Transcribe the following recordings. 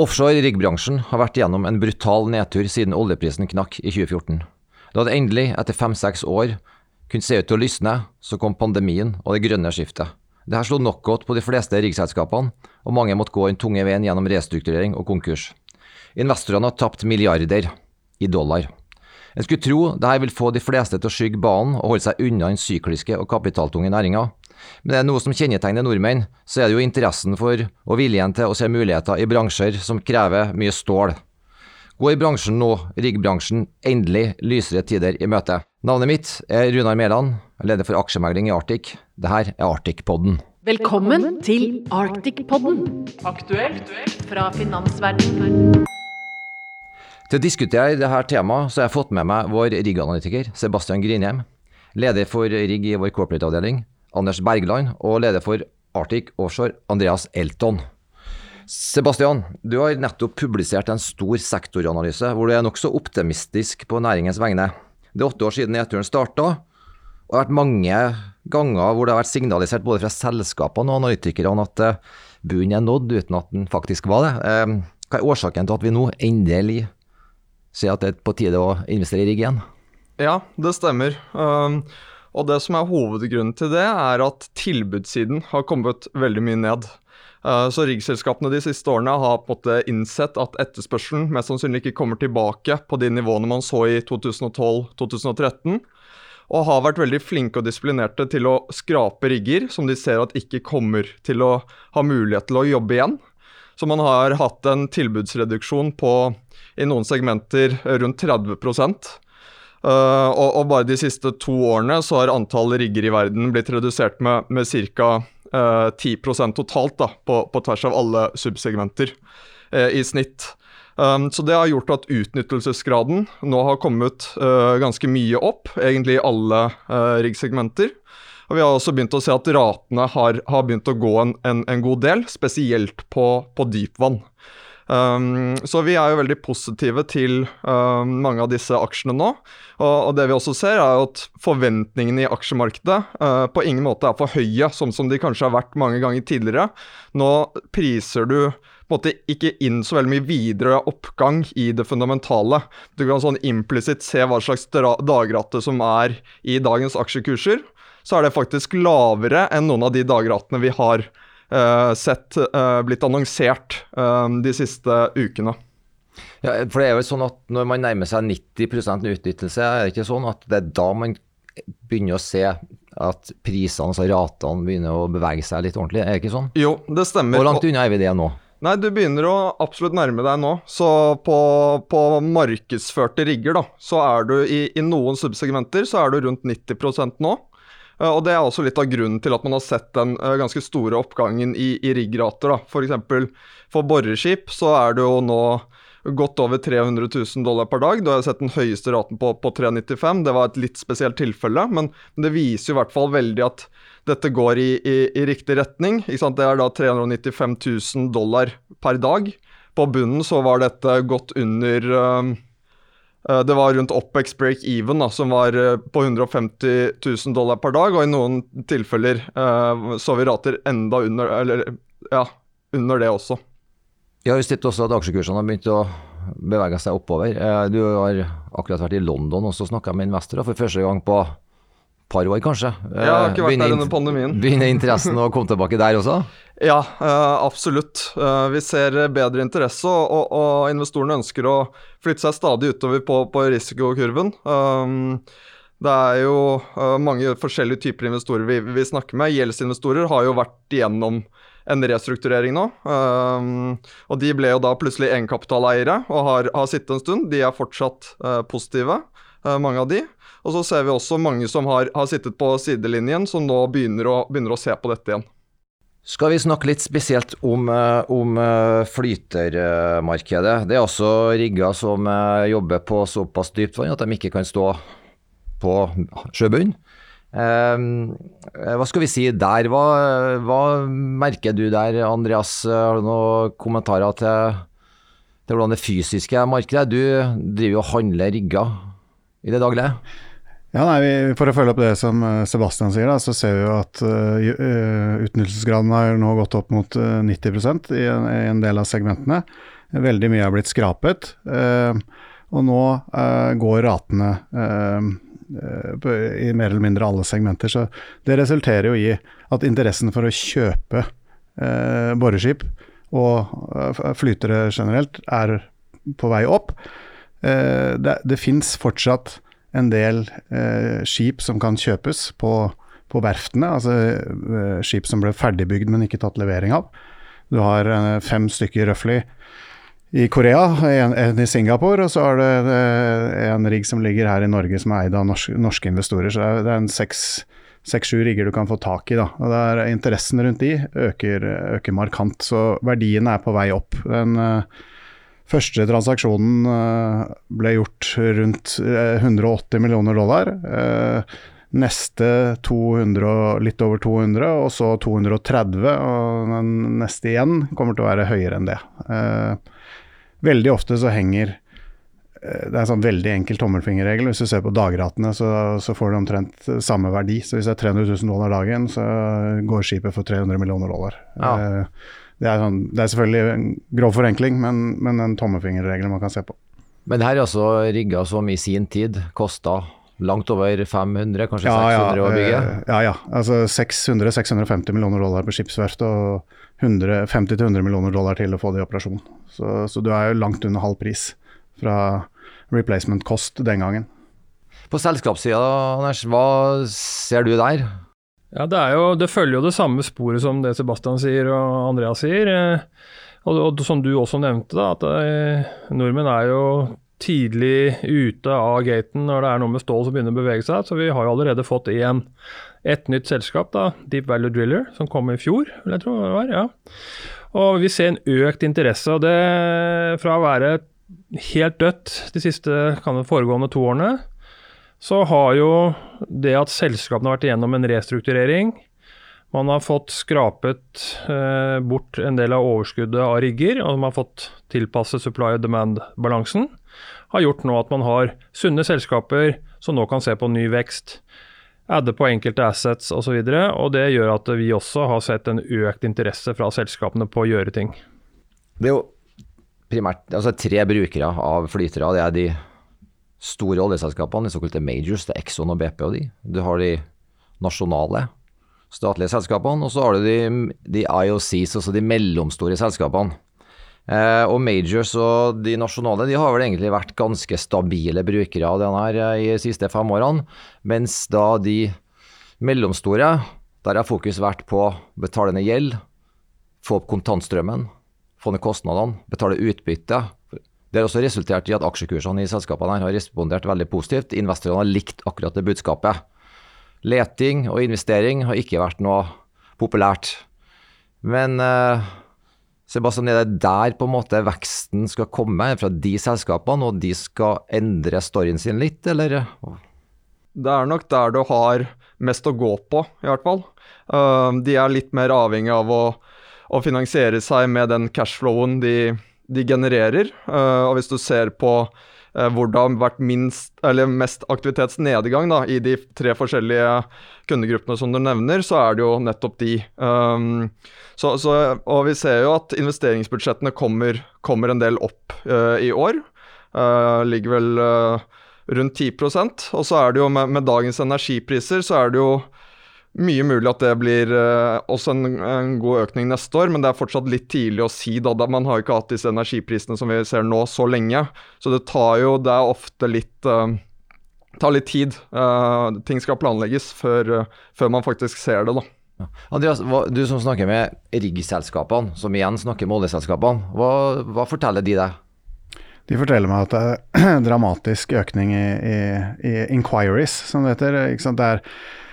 Offshore riggbransjen har vært gjennom en brutal nedtur siden oljeprisen knakk i 2014. Da det endelig, etter fem-seks år, kunne se ut til å lysne, så kom pandemien og det grønne skiftet. Dette slo knockout på de fleste riggselskapene, og mange måtte gå den tunge veien gjennom restrukturering og konkurs. Investorene har tapt milliarder i dollar. En skulle tro dette vil få de fleste til å skygge banen og holde seg unna den sykliske og kapitaltunge næringa. Men det er noe som kjennetegner nordmenn, så er det jo interessen for og viljen til å se muligheter i bransjer som krever mye stål. Går bransjen nå, riggbransjen, endelig lysere tider i møte? Navnet mitt er Runar Mæland, leder for aksjemegling i Arctic. Dette er Arctic-podden. Velkommen til Arctic-podden, aktuelt fra finansverdenen. Til å diskutere dette temaet så har jeg fått med meg vår rigganalytiker Sebastian Grinheim, leder for rigg i vår corporate-avdeling, Anders Bergland, og leder for Arctic Offshore, Andreas Elton. Sebastian, du har nettopp publisert en stor sektoranalyse hvor du er nokså optimistisk på næringens vegne. Det er åtte år siden nedturen starta, og det har vært mange ganger hvor det har vært signalisert både fra selskapene og analytikerne at eh, bunnen er nådd, uten at den faktisk var det. Eh, hva er årsaken til at vi nå endelig ser at det er på tide å investere i rigg igjen? Ja, det stemmer. Um, og det som er hovedgrunnen til det, er at tilbudssiden har kommet veldig mye ned. Uh, så riggselskapene de siste årene har på en måte innsett at etterspørselen mest sannsynlig ikke kommer tilbake på de nivåene man så i 2012-2013 og har vært veldig flinke og disiplinerte til å skrape rigger som de ser at ikke kommer til å ha mulighet til å jobbe igjen. Så man har hatt en tilbudsreduksjon på i noen segmenter rundt 30 Uh, og, og, bare de siste to årene så har antall rigger i verden blitt redusert med, med ca. Uh, 10% totalt da, på, på, tvers av alle subsegmenter uh, i snitt. Um, så det har gjort at utnyttelsesgraden nå har kommet uh, ganske mye opp, egentlig i alle riggsegmenter. Og vi har også begynt å se at ratene har, har begynt å gå en, en, en, god del, spesielt på, på dypvann. Um, så vi er jo veldig positive til um, mange av disse aksjene nå. Og, og, det vi også ser, er at forventningene i aksjemarkedet uh, på ingen måte er for høye, sånn som de kanskje har vært mange ganger tidligere. Nå priser du måte ikke inn så veldig mye videre oppgang i det fundamentale. Du kan sånn implisitt se hva slags dagrate som er i dagens aksjekurser. Så er det faktisk lavere enn noen av de dagratene vi har sett uh, blitt annonsert uh, de siste ukene. Ja, for det er jo sånn at Når man nærmer seg 90% utnyttelse, er det ikke sånn at det er da man begynner å se at prisene, altså ratene, begynner å bevege seg litt ordentlig? Er det ikke sånn? Jo, det stemmer. Hvor langt unna er vi det nå? Nei, du begynner å absolutt nærme deg nå. Så på, på markedsførte rigger, da, så er du i, i noen subsegmenter så er du rundt 90% nå. Eh, og Det er også litt av grunnen til at man har sett den uh, ganske store oppgangen i, i riggrater. F.eks. for boreskip så er det jo nå godt over 300 000 dollar per dag. Da har jeg sett den høyeste raten på, på 395. Det var et litt spesielt tilfelle, men det viser i hvert fall veldig at dette går i, i, i riktig retning. Det er da 395 000 dollar per dag. På bunnen så var dette godt under uh, Eh, det var rundt OPEX break even, da, som var eh, på 150 000 dollar per dag. Og i noen tilfeller uh, så vi rater enda under, eller, ja, under det også. Jeg har jo sett også at aksjekursene har begynt å bevege seg oppover. Du har akkurat vært i London og snakka med investorer for første gang på par år, kanskje. Jeg har ikke vært begynner, der under pandemien. Begynner interessen å komme tilbake der også? Ja, uh, absolutt. Uh, vi ser bedre interesse, og, og, investorene ønsker å flytte seg stadig utover på, på risikokurven. Um, det er jo mange forskjellige typer investorer vi, vi snakker med. Gjeldsinvestorer har jo vært igjennom en restrukturering nå. Um, og de ble jo da plutselig egenkapitaleiere og har, har sittet en stund. De er fortsatt positive, mange av de. Og så ser vi også mange som har, har sittet på sidelinjen, som nå begynner å, begynner å, se på dette igjen. Skal vi snakke litt spesielt om, eh, om eh, flytermarkedet. Det er også rigger som eh, jobber på såpass dypt vann at de ikke kan stå på sjøbunnen. hva skal vi si der? Hva, hva, merker du der, Andreas? Har du noen kommentarer til, til hvordan det fysiske markedet er? Du driver og handler rigger i det daglige? Ja, nei, For å følge opp det som eh, Sebastian sier, da, så ser vi jo at uh, utnyttelsesgraden har nå gått opp mot uh, 90 i en, i en del av segmentene. Veldig mye er blitt skrapet. Uh, og nå uh, går ratene i mer eller mindre alle segmenter. Så det resulterer jo i at interessen for å kjøpe boreskip og flytere generelt er på vei opp. Det det fins fortsatt en del eh, skip som kan kjøpes på, på verftene. Altså eh, skip som ble ferdigbygd, men ikke tatt levering av. Du har eh, fem stykker røftlig i Korea, en, en, i Singapore, og så har du eh, en rigg som ligger her i Norge som er eid av norske, norske investorer. Så det er en seks-sju rigger du kan få tak i. Da. Og der Interessen rundt de øker, øker markant, så verdiene er på vei opp. Den uh, Første transaksjonen eh, ble gjort rundt 180 eh, millioner dollar. Eh, neste 200, litt over 200, og så 230. Og den neste igjen kommer til å være høyere enn det. Veldig ofte så henger det er en sånn veldig enkel tommelfingerregel. Hvis du ser på dagratene, så, så, får du omtrent samme verdi. Så hvis det er 300 000 dollar dagen, så går skipet for 300 millioner dollar. Ja. Det er, sånn, det er selvfølgelig en grov forenkling, men, men en tommefingerregel man kan se på. Men her er altså rigger som i sin tid kosta langt over 500, kanskje ja, 600 å bygge? Eh, ja, ja. Altså 600-650 millioner dollar på skipsverft og 50-100 millioner dollar til å få det i operasjon. Så, så, du er jo langt under halv pris fra replacement cost den gangen. På selskapssida, Anders, hva ser du der? Ja, det, jo, det, følger jo det samme sporet som det Sebastian sier og Andreas sier. Eh, og, og som du også nevnte, da, at eh, nordmenn er jo tidlig ute av gaten når det er noe med stål som begynner å bevege seg. Så vi har jo allerede fått igjen et nytt selskap, da, Deep Value Driller, som kom i fjor, vil jeg tro det var. ja. Og vi ser en økt interesse. og det Fra å være helt dødt de siste foregående to årene, så har jo det at selskapene har vært igjennom en restrukturering Man har fått skrapet eh, bort en del av overskuddet av rigger, og man har fått tilpasset supply and demand-balansen. Har gjort nå at man har sunne selskaper som nå kan se på ny vekst. Adde på enkelte assets osv. Og, så og det gjør at vi også har sett en økt interesse fra selskapene på å gjøre ting. Det er jo primært altså tre brukere av flytere. Det er de store oljeselskapene, de såkalte majors, det er Exxon og BP og de. Du har de nasjonale statlige selskapene, og så har du de, de IOCs, altså de mellomstore selskapene. Eh, og majors og de nasjonale de har vel egentlig vært ganske stabile brukere av den her eh, i de siste fem årene, mens da de mellomstore, der har fokus vært på betalende gjeld, få opp kontantstrømmen, få ned kostnadene, betale utbytte, det har også resultert i at aksjekursene i selskapene har respondert veldig positivt. Investorene har likt akkurat det budskapet. Leting og investering har ikke vært noe populært. Men eh, Sebastian, er det der på en måte veksten skal komme? Fra de selskapene, og de skal endre storyen sin litt, eller? Det er nok der du har mest å gå på, i hvert fall. Uh, de er litt mer avhengig av å, å finansiere seg med den cashflowen de de genererer. Uh, og hvis du ser på uh, hvor det har vært minst, mest aktivitetsnedgang da, i de tre forskjellige kundegruppene som du nevner, så er det jo nettopp de. Um, så, så, og vi ser jo at investeringsbudsjettene kommer, kommer en del opp uh, i år. ligger vel rundt 10% Og så er det jo med, med dagens energipriser, så er det jo mye mulig at det blir uh, også en, en, god økning neste år, men det er fortsatt litt tidlig å si. da, Man har jo ikke hatt disse energiprisene som vi ser nå, så lenge. Så det tar jo Det er ofte litt uh, tar litt tid. Uh, ting skal planlegges før, før, man faktisk ser det, da. Andreas, du som snakker med riggselskapene, som igjen snakker med oljeselskapene, hva, hva, forteller de deg? De forteller meg at det er dramatisk økning i, i, i inquiries, som det heter. Det er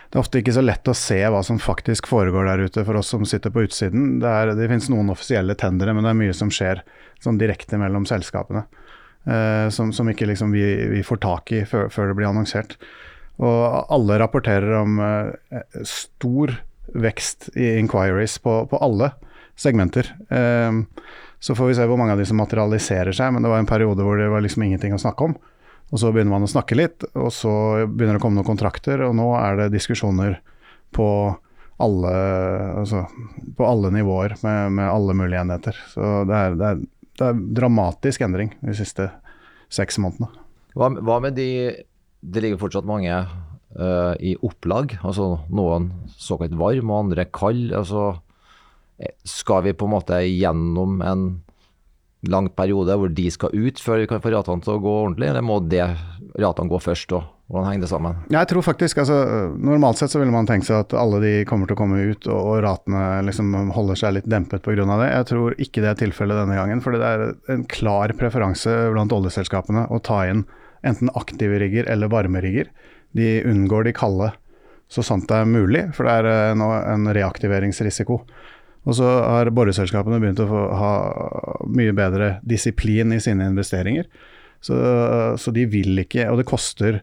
det er ofte ikke så lett å se hva som faktisk foregår der ute for oss som sitter på utsiden. Det, er, det finnes noen offisielle tendere, men det er mye som skjer sånn direkte mellom selskapene. Eh, som, som, ikke liksom vi, vi, får tak i før, før, det blir annonsert. Og alle rapporterer om eh, stor vekst i inquiries på, på alle segmenter. Eh, så får vi se hvor mange av de som materialiserer seg, men det var en periode hvor det var liksom ingenting å snakke om. Og så begynner man å snakke litt, og så begynner det å komme noen kontrakter, og nå er det diskusjoner på alle, altså, på alle nivåer med, med, alle mulige enheter. Så det er, det, er, det er, dramatisk endring de siste seks månedene. Hva, hva med de Det ligger fortsatt mange uh, i opplag, altså noen såkalt varm og andre kald. Altså, eh, skal vi på en måte gjennom en lang periode hvor de skal ut før vi kan få ratene til å gå ordentlig, eller må det ratene gå først? og hvordan henger det sammen? Jeg tror faktisk, altså, Normalt sett så ville man tenkt seg at alle de kommer til å komme ut, og, og ratene liksom holder seg litt dempet pga. det. Jeg tror ikke det er tilfellet denne gangen. For det er en klar preferanse blant oljeselskapene å ta inn enten aktive rigger eller varme rigger. De unngår de kalde så sant det er mulig, for det er en, en reaktiveringsrisiko. Og så har boreselskapene begynt å få, ha mye bedre disiplin i sine investeringer. Så, så, de vil ikke Og det koster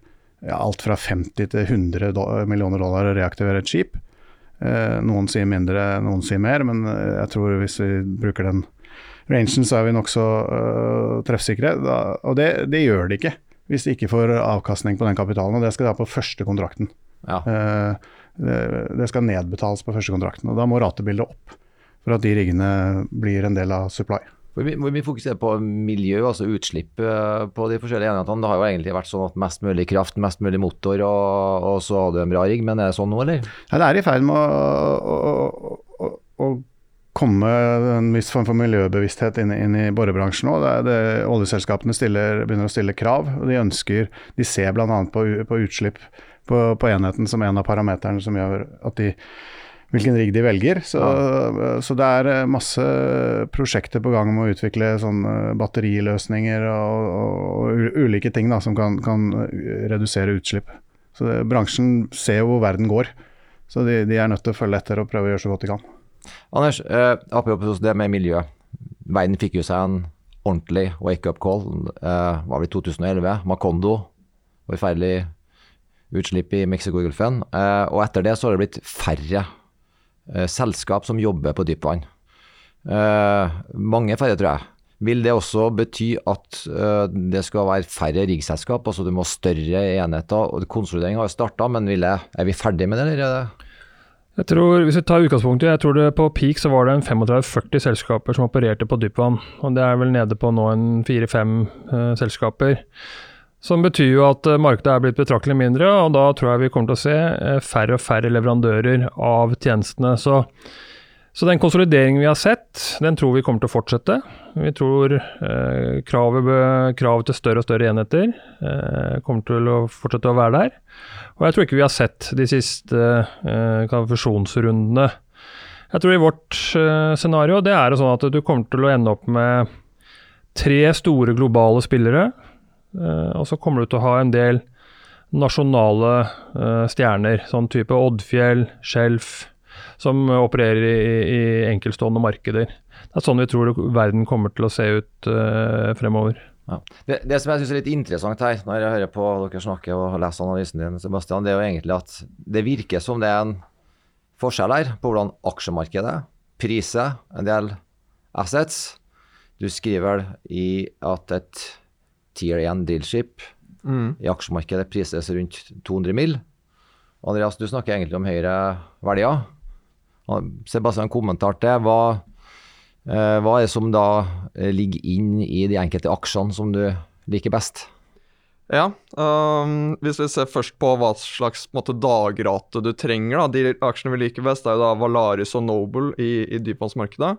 ja, alt fra 50 til 100 millioner dollar å reaktivere et skip. Eh, noen sier mindre, noen sier mer, men eh, jeg tror hvis vi bruker den rangen, så er vi nokså uh, treffsikre. Da, og det, det, gjør de ikke hvis de ikke får avkastning på den kapitalen, og det skal da på første kontrakten. Ja. Eh, det, det, skal nedbetales på første kontrakten, og da må ratebildet opp for at de riggene blir en del av supply. Hvor mye fokuserer på miljø, altså utslipp eh, på de forskjellige enhetene? Det har jo egentlig vært sånn at mest mulig kraft, mest mulig motor, og, og så har du en bra rigg. Men er det sånn nå, eller? Ja, det er i ferd med å, å, å, å komme en viss form for miljøbevissthet inn, inn i borebransjen nå. oljeselskapene stiller, begynner å stille krav. og De ønsker, de ser bl.a. På, på utslipp på, på enheten som en av parameterne som gjør at de hvilken rigg de velger. Så, ja. så, det er eh, masse prosjekter på gang med å utvikle sånne batteriløsninger og, og, og ulike ting da, som kan, kan redusere utslipp. Så det, Bransjen ser jo hvor verden går, så de, de, er nødt til å følge etter og prøve å gjøre så godt de kan. Anders, eh, apropos det med miljø. Verden fikk jo seg en ordentlig wake-up call. Eh, var i 2011? Macondo. Forferdelig utslipp i Mexicogolfen. Eh, og etter det så har det blitt færre eh, selskap som jobber på dypvann. Eh, mange færre, tror jeg. Vil det også bety at uh, det skal være færre riggselskap, altså du må ha større enheter? og Konsolidering har jo starta, men jeg, er vi ferdig med det, eller? Jeg tror, Hvis vi tar utgangspunktet, jeg tror det på peak så var det en 35-40 selskaper som opererte på dypvann. og Det er vel nede på nå en 4-5 eh, selskaper. Som betyr jo at eh, markedet er blitt betraktelig mindre, og da tror jeg vi kommer til å se eh, færre og færre leverandører av tjenestene. Så, så den konsolideringen vi har sett, den tror vi kommer til å fortsette. Vi tror eh, kravet, kravet, til større og større enheter eh, kommer til å fortsette å være der. Og jeg tror ikke vi har sett de siste eh, fusjonsrundene. Jeg tror i vårt eh, scenario det er sånn at du kommer til å ende opp med tre store globale spillere og så kommer du til å ha en del nasjonale uh, stjerner, sånn type Oddfjell, Skjelf, som opererer i, i, enkeltstående markeder. Det er sånn vi tror verden kommer til å se ut uh, fremover. Ja. Det, det, som jeg syns er litt interessant her, når jeg hører på dere snakke og leser analysen din, Sebastian, det er jo egentlig at det virker som det er en forskjell her på hvordan aksjemarkedet priser en del assets. Du skriver i at et tier 1 drillship mm. i aksjemarkedet prises rundt 200 mill. Andreas, du snakker egentlig om høyere verdier. Sebastian kommentar til hva, eh, hva er det som da eh, ligger inn i de enkelte aksjene som du liker best? Ja, um, hvis vi ser først på hva slags måte, dagrate du trenger. Da. De aksjene vi liker best, er jo da Valaris og Noble i, i dypvannsmarkedet.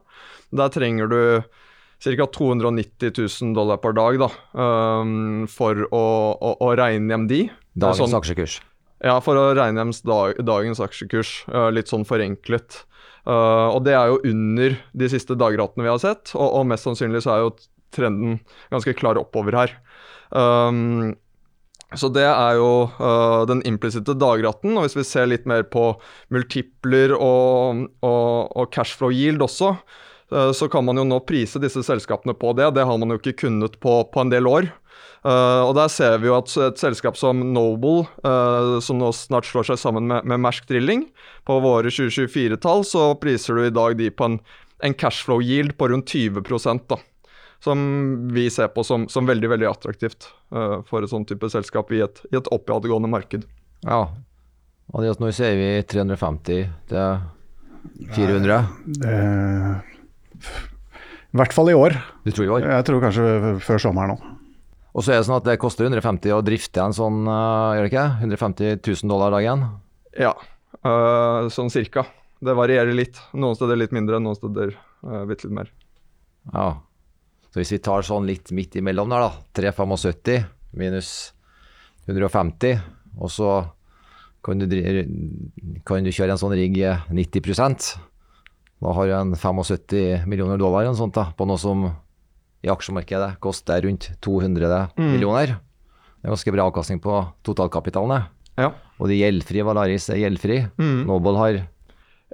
Der trenger du ca. 290 000 dollar per dag da, um, for å, å, å, regne hjem de. Dagens sånn, aksjekurs? Ja, for å regne hjem dag, dagens aksjekurs. Uh, litt sånn forenklet. Uh, og det er jo under de siste dagratene vi har sett, og, og, mest sannsynlig så er jo trenden ganske klar oppover her. Um, så det er jo uh, den implisitte dagratten. Og hvis vi ser litt mer på multipler og, og, og cashflow yield også, så kan man jo nå prise disse selskapene på det. Det har man jo ikke kunnet på, på en del år. Uh, og Der ser vi jo at et selskap som Noble, uh, som nå snart slår seg sammen med, med Mersk Drilling, på våre 2024-tall, så priser du i dag de på en, en cashflow yield på rundt 20% da. som vi ser på som, som veldig veldig attraktivt uh, for et sånt type selskap i et, i et oppadgående marked. Ja, Andreas, nå sier vi 350 til 400? Det, I hvert fall i år. Du tror i år? Jeg tror kanskje før sommeren òg. Og så er det sånn at det koster 150 å drifte en sånn, uh, gjør det ikke? 150 000 dollar dagen? Ja, øh, sånn cirka. Det varierer litt. Noen steder litt mindre, noen steder uh, litt mer. Ja. Så hvis vi tar sånn litt midt imellom der, da. 375 minus 150, og så kan du, kan du kjøre en sånn rigg 90 Da har en 75 millioner dollar sånt da, på noe som i aksjemarkedet koster rundt 200 mm. millioner. Det er ganske bra avkastning på totalkapitalen. Ja. Og de gjeldfrie, Valaris er gjeldfri. Mm. Noble har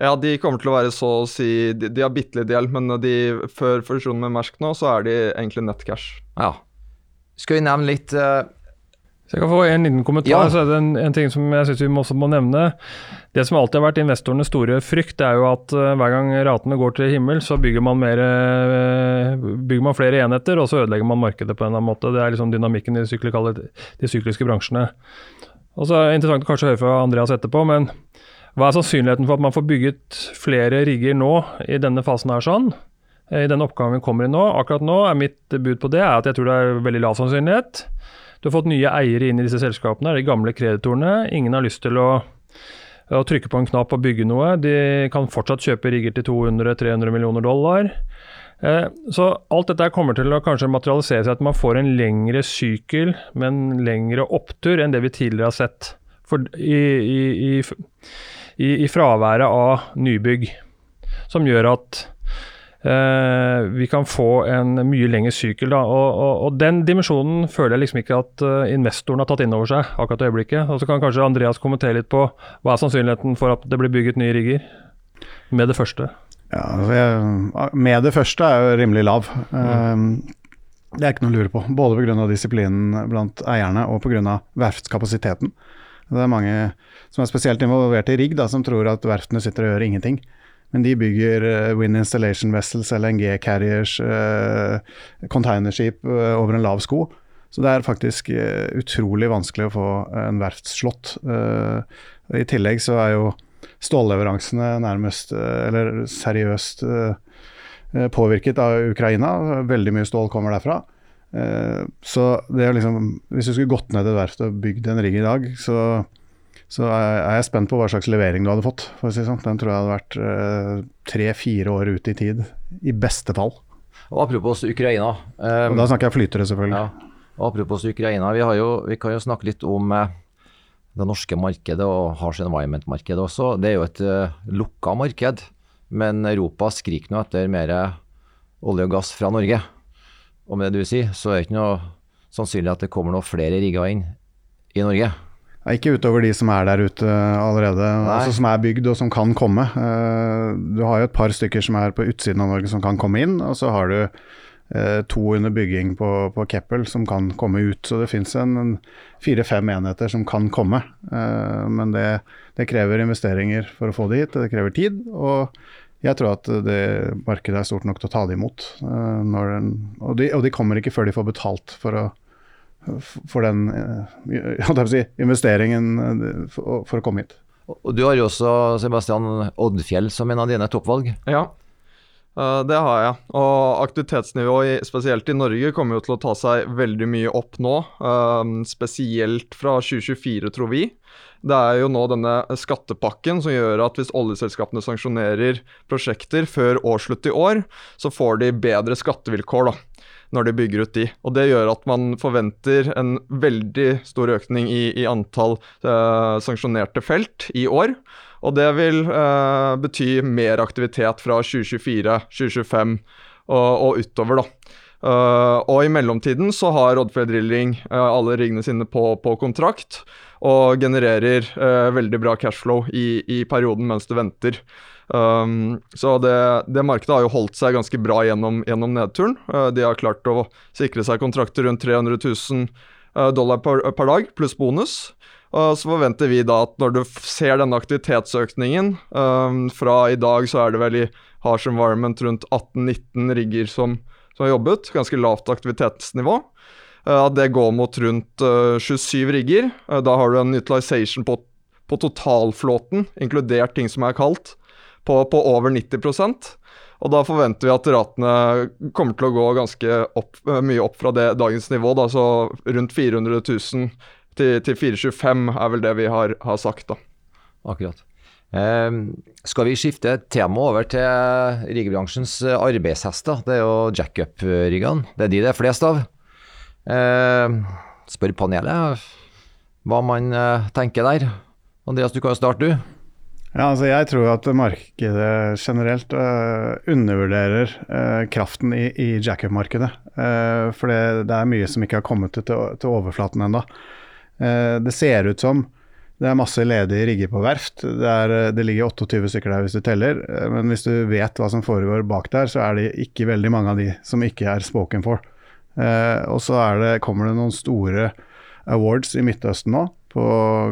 Ja, de kommer til å være så å si De, de har bitte litt gjeld, men de, før fusjonen med Mersk nå, så er de egentlig nettcash. Ja. Skal vi nevne litt uh, så jeg kan få en liten kommentar. Ja. så er det en, en ting som jeg synes vi også må nevne. Det som alltid har vært investorenes store frykt, det er jo at uh, hver gang ratene går til himmel, så bygger man, mer, uh, bygger man, flere enheter, og så ødelegger man markedet på en eller annen måte. Det er liksom dynamikken i de sykliske bransjene. Og så er det Interessant å kanskje høre fra Andreas etterpå, men hva er sannsynligheten for at man får bygget flere rigger nå i denne fasen her sånn? I den oppgaven vi kommer i nå. Akkurat nå er mitt bud på det at jeg tror det er veldig lav sannsynlighet. Du har fått nye eiere inn i disse selskapene, de gamle kreditorene. Ingen har lyst til å, å trykke på en knapp og bygge noe. De kan fortsatt kjøpe rigger til 200-300 millioner dollar. Eh, så alt dette kommer til å kanskje materialisere seg at man får en lengre sykkel med en lengre opptur enn det vi tidligere har sett. For i, i, i, i fraværet av nybygg. Som gjør at vi kan få en mye lengre sykkel. Da. Og, og, og, Den dimensjonen føler jeg liksom ikke at uh, investoren har tatt inn over seg akkurat i øyeblikket. Og Så kan kanskje Andreas kommentere litt på hva er sannsynligheten for at det blir bygget nye rigger med det første? Ja, altså jeg, Med det første er jo rimelig lav. Mm. Uh, det er ikke noe å lure på. Både pga. disiplinen blant eierne og pga. verftskapasiteten. Det er mange som er spesielt involvert i rigg, da, som tror at verftene sitter og gjør ingenting. Men de bygger uh, Wind Installation Vessels, LNG Carriers, uh, containerskip uh, over en lav sko. Så det er faktisk utrolig vanskelig å få en verftsslått. I tillegg så er jo stålleveransene nærmest, eller seriøst, påvirket av Ukraina. Veldig mye stål kommer derfra. Så det er liksom Hvis du skulle gått ned et verft og bygd en rigg i dag, så så er jeg spent på hva slags levering du hadde fått. for å si sånn. Den tror jeg hadde vært uh, tre-fire år ut i tid, i beste fall. Og Apropos Ukraina. Um, da snakker jeg flytere, selvfølgelig. Ja. Og apropos Ukraina, vi, jo, vi, kan jo snakke litt om uh, det norske markedet og Harsh Environment-markedet også. Det er jo et uh, lukka marked, men Europa skriker nå etter mer olje og gass fra Norge. Og med det du sier, så er det ikke noe sannsynlig at det kommer noen flere rigger inn i Norge. Ikke utover de som er der ute allerede, altså som er bygd og som kan komme. Eh, du har jo et par stykker som er på utsiden av Norge som kan komme inn, og så har du eh, to under bygging på, på Keppel som kan komme ut. Så det fins fire-fem enheter som kan komme. Eh, men det, det, krever investeringer for å få det hit, det krever tid. Og jeg tror at det markedet er stort nok til å ta det imot. Den, og, de, og de kommer ikke før de får betalt for å for den eh, si, investeringen eh, for, for, å komme hit. Og Du har jo også Sebastian Oddfjell som en av dine toppvalg. Ja, eh, det har jeg. Og aktivitetsnivået, spesielt i Norge, kommer jo til å ta seg veldig mye opp nå. Spesielt fra 2024, tror vi. Det er jo nå denne skattepakken som gjør at hvis oljeselskapene sanksjonerer prosjekter før årsslutt i år, så får de bedre skattevilkår. da når de bygger ut de. Og Det gjør at man forventer en veldig stor økning i, i antall uh, sanksjonerte felt i år. Og det vil uh, bety mer aktivitet fra 2024, 2025 og, og utover, da. Uh, og i mellomtiden så har Oddfjell Drilling alle riggene sine på, på kontrakt og genererer veldig bra cashflow i, i perioden mens du venter. Um, så det, det, markedet har jo holdt seg ganske bra gjennom, gjennom nedturen. Uh, de har klart å sikre seg kontrakter rundt 300 000 uh, dollar per, per, dag, pluss bonus. Uh, så forventer vi da at når du ser denne aktivitetsøkningen um, Fra i dag så er det vel i Harsh Environment rundt 18-19 rigger som, som har jobbet. Ganske lavt aktivitetsnivå. At det går mot rundt 27 rigger. Da har du en utilization på, på totalflåten, inkludert ting som er kaldt, på, på over 90% og da forventer vi at ratene kommer til å gå ganske opp, mye opp fra det, dagens nivå. Da, så rundt 400 000 til, til 425 er vel det vi har, har sagt. da. Akkurat. Eh, skal vi skifte tema over til riggebransjens arbeidshester? Det er jo jackup-riggene. Det er de det er flest av. Eh, spør panelet hva man eh, tenker der. Andreas, du kan jo starte, du. Ja, altså jeg tror at markedet generelt uh, undervurderer uh, kraften i, i jackup-markedet. Uh, for det, det, er mye som ikke har kommet til, til overflaten ennå. det ser ut som det er masse ledige rigger på verft. Det, er, det, ligger 28 stykker der hvis du teller. Men hvis du vet hva som foregår bak der, så er det ikke veldig mange av de som ikke er spoken for. og så kommer det noen store awards i Midtøsten nå på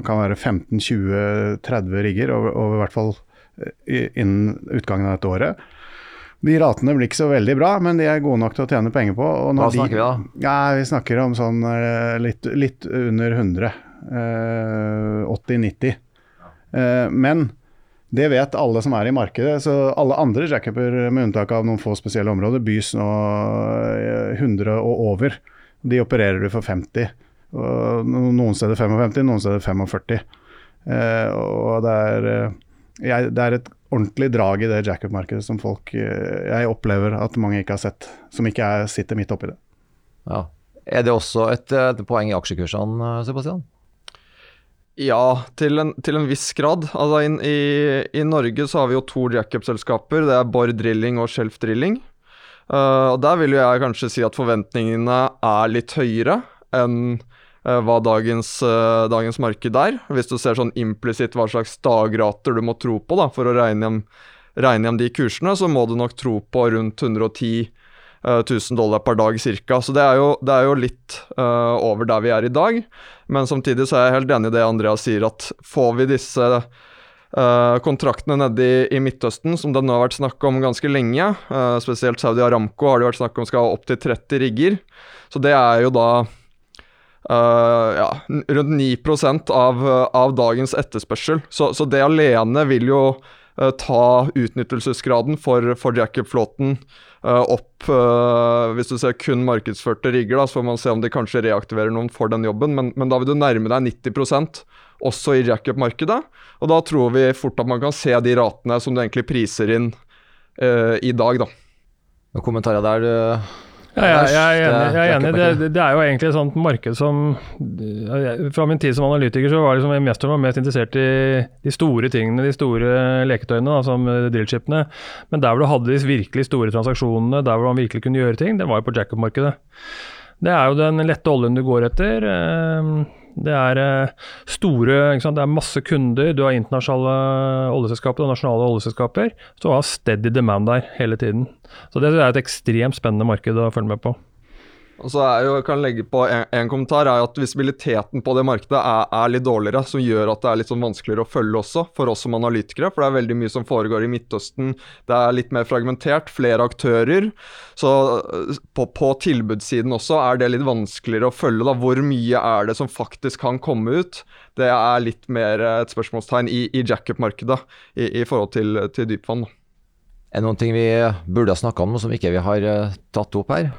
kan være 15-20-30 rigger over, over, hvert fall eh, innen utgangen av dette året. De ratene blir ikke så veldig bra, men de er gode nok til å tjene penger på. Hva snakker de, vi da? Ja, Vi snakker om sånn eh, litt, litt under 100. Eh, 80-90. Eh, men det vet alle som er i markedet. Så alle andre jackuper, med unntak av noen få spesielle områder, bys nå 100 eh, og over. De opererer du for 50. Noen steder 55, noen steder 45. Eh, og det er, eh, jeg, det er et ordentlig drag i det jackup-markedet som folk eh, jeg opplever at mange ikke har sett, som ikke er, sitter midt oppi det. Ja. Er det også et, et poeng i aksjekursene, Sebastian? Ja, til en, til en, viss grad. Altså, in, i, i, Norge så har vi jo to jackup-selskaper. Det er Borr Drilling og Shelf Drilling. Uh, og Der vil jo jeg kanskje si at forventningene er litt høyere enn hva dagens, uh, dagens, marked er. Hvis du ser sånn implisitt hva slags dagrater du må tro på da, for å regne hjem, regne hjem de kursene, så må du nok tro på rundt 110 uh, 1000 dollar per dag ca. Så det er jo, det er jo litt uh, over der vi er i dag. Men samtidig så er jeg helt enig i det Andreas sier, at får vi disse Uh, kontraktene nede i, i, Midtøsten, som det nå har vært snakk om ganske lenge. Uh, spesielt Saudi Aramco har det vært snakk om skal ha opptil 30 rigger. Så det er jo da Uh, ja, rundt 9 av, av dagens etterspørsel. Så, så, det alene vil jo uh, ta utnyttelsesgraden for, for jackup-flåten uh, opp Hvis du ser kun markedsførte rigger, da, så får man se om de kanskje reaktiverer noen for den jobben, men, men da vil du nærme deg 90% også i jackup-markedet. Og da tror vi fort at man kan se de ratene som du egentlig priser inn i dag, da. Noen kommentarer der? Ja, jeg, jeg, er enig. Jeg er enig. Det, det, er jo egentlig et sånt marked som Fra min tid som analytiker så var liksom investoren var mest interessert i de store tingene, de store leketøyene, da, som drillchipene. Men der hvor du hadde de virkelig store transaksjonene, der hvor man virkelig kunne gjøre ting, det var jo på jackup-markedet. Det er jo den lette oljen du går etter. Eh, det er eh, store Det er masse kunder, du har internasjonale oljeselskaper og nasjonale oljeselskaper. Så du har steady demand der hele tiden. Så det er et ekstremt spennende marked å følge med på. Og så er jo, jeg kan legge på en, en, kommentar, er at visibiliteten på det markedet er, er, litt dårligere, som gjør at det er litt sånn vanskeligere å følge også, for oss som analytikere. For det er veldig mye som foregår i Midtøsten. Det er litt mer fragmentert, flere aktører. Så eh, på, på tilbudssiden også er det litt vanskeligere å følge. da, Hvor mye er det som faktisk kan komme ut? Det er litt mer et spørsmålstegn i, i jackup-markedet i, i, forhold til, til dypvann. Er det noen ting vi burde ha snakka om som ikke vi har eh, tatt opp her?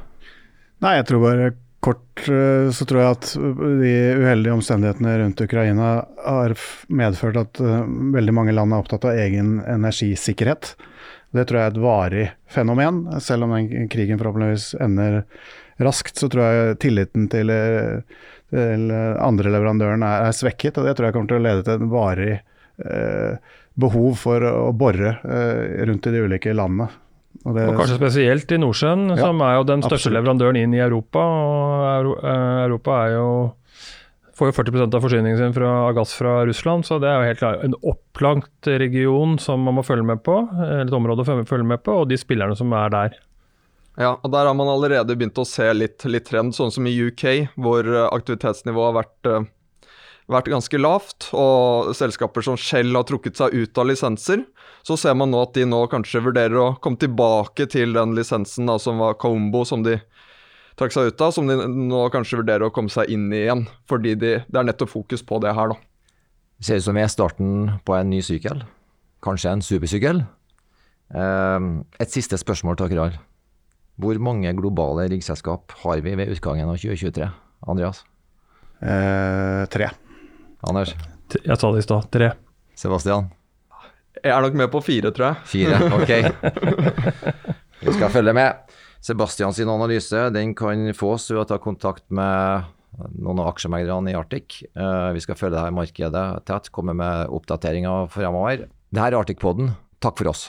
Nei, jeg tror bare kort eh, så tror jeg at de uheldige omstendighetene rundt Ukraina har medført at eh, veldig mange land er opptatt av egen energisikkerhet. Det tror jeg er et varig fenomen. Selv om den krigen forhåpentligvis ender raskt, så tror jeg tilliten til, til andre leverandøren er, er, svekket. Og det tror jeg kommer til å lede til en varig eh, behov for å bore eh, rundt i de ulike landene. Og, det, og, kanskje spesielt i Nordsjøen, ja, som er jo den største absolutt. leverandøren inn i Europa. og eh, Europa er jo får jo 40% av forsyningen sin fra gass fra Russland, så det er jo helt klart en opplagt region som man må følge med på. Et område å følge med på, og de spillerne som er der. Ja, og der har man allerede begynt å se litt, litt trend, sånn som i UK, hvor aktivitetsnivået har vært vært ganske lavt, og selskaper som Shell har trukket seg ut av lisenser. Så ser man nå at de nå kanskje vurderer å komme tilbake til den lisensen da, som var Combo, som de trakk seg ut av, som de nå kanskje vurderer å komme seg inn i igjen. Fordi de, det er nettopp fokus på det her, da. Det ser ut som vi er starten på en ny sykkel. Kanskje en supersykkel. Ehm, et siste spørsmål til dere. Hvor mange globale riggselskap har vi ved utgangen av 2023? Andreas? Eh, tre. Anders? Jeg sa det i stad. Tre. Sebastian? Jeg er nok med på fire, tror jeg. Fire, ok. Vi skal følge med. Sebastian sin analyse den kan fås ved å ta kontakt med noen av aksjemeglerne i Arctic. Eh, vi skal følge dette markedet tett, komme med oppdateringer fremover. Dette er Arctic-poden. Takk for oss.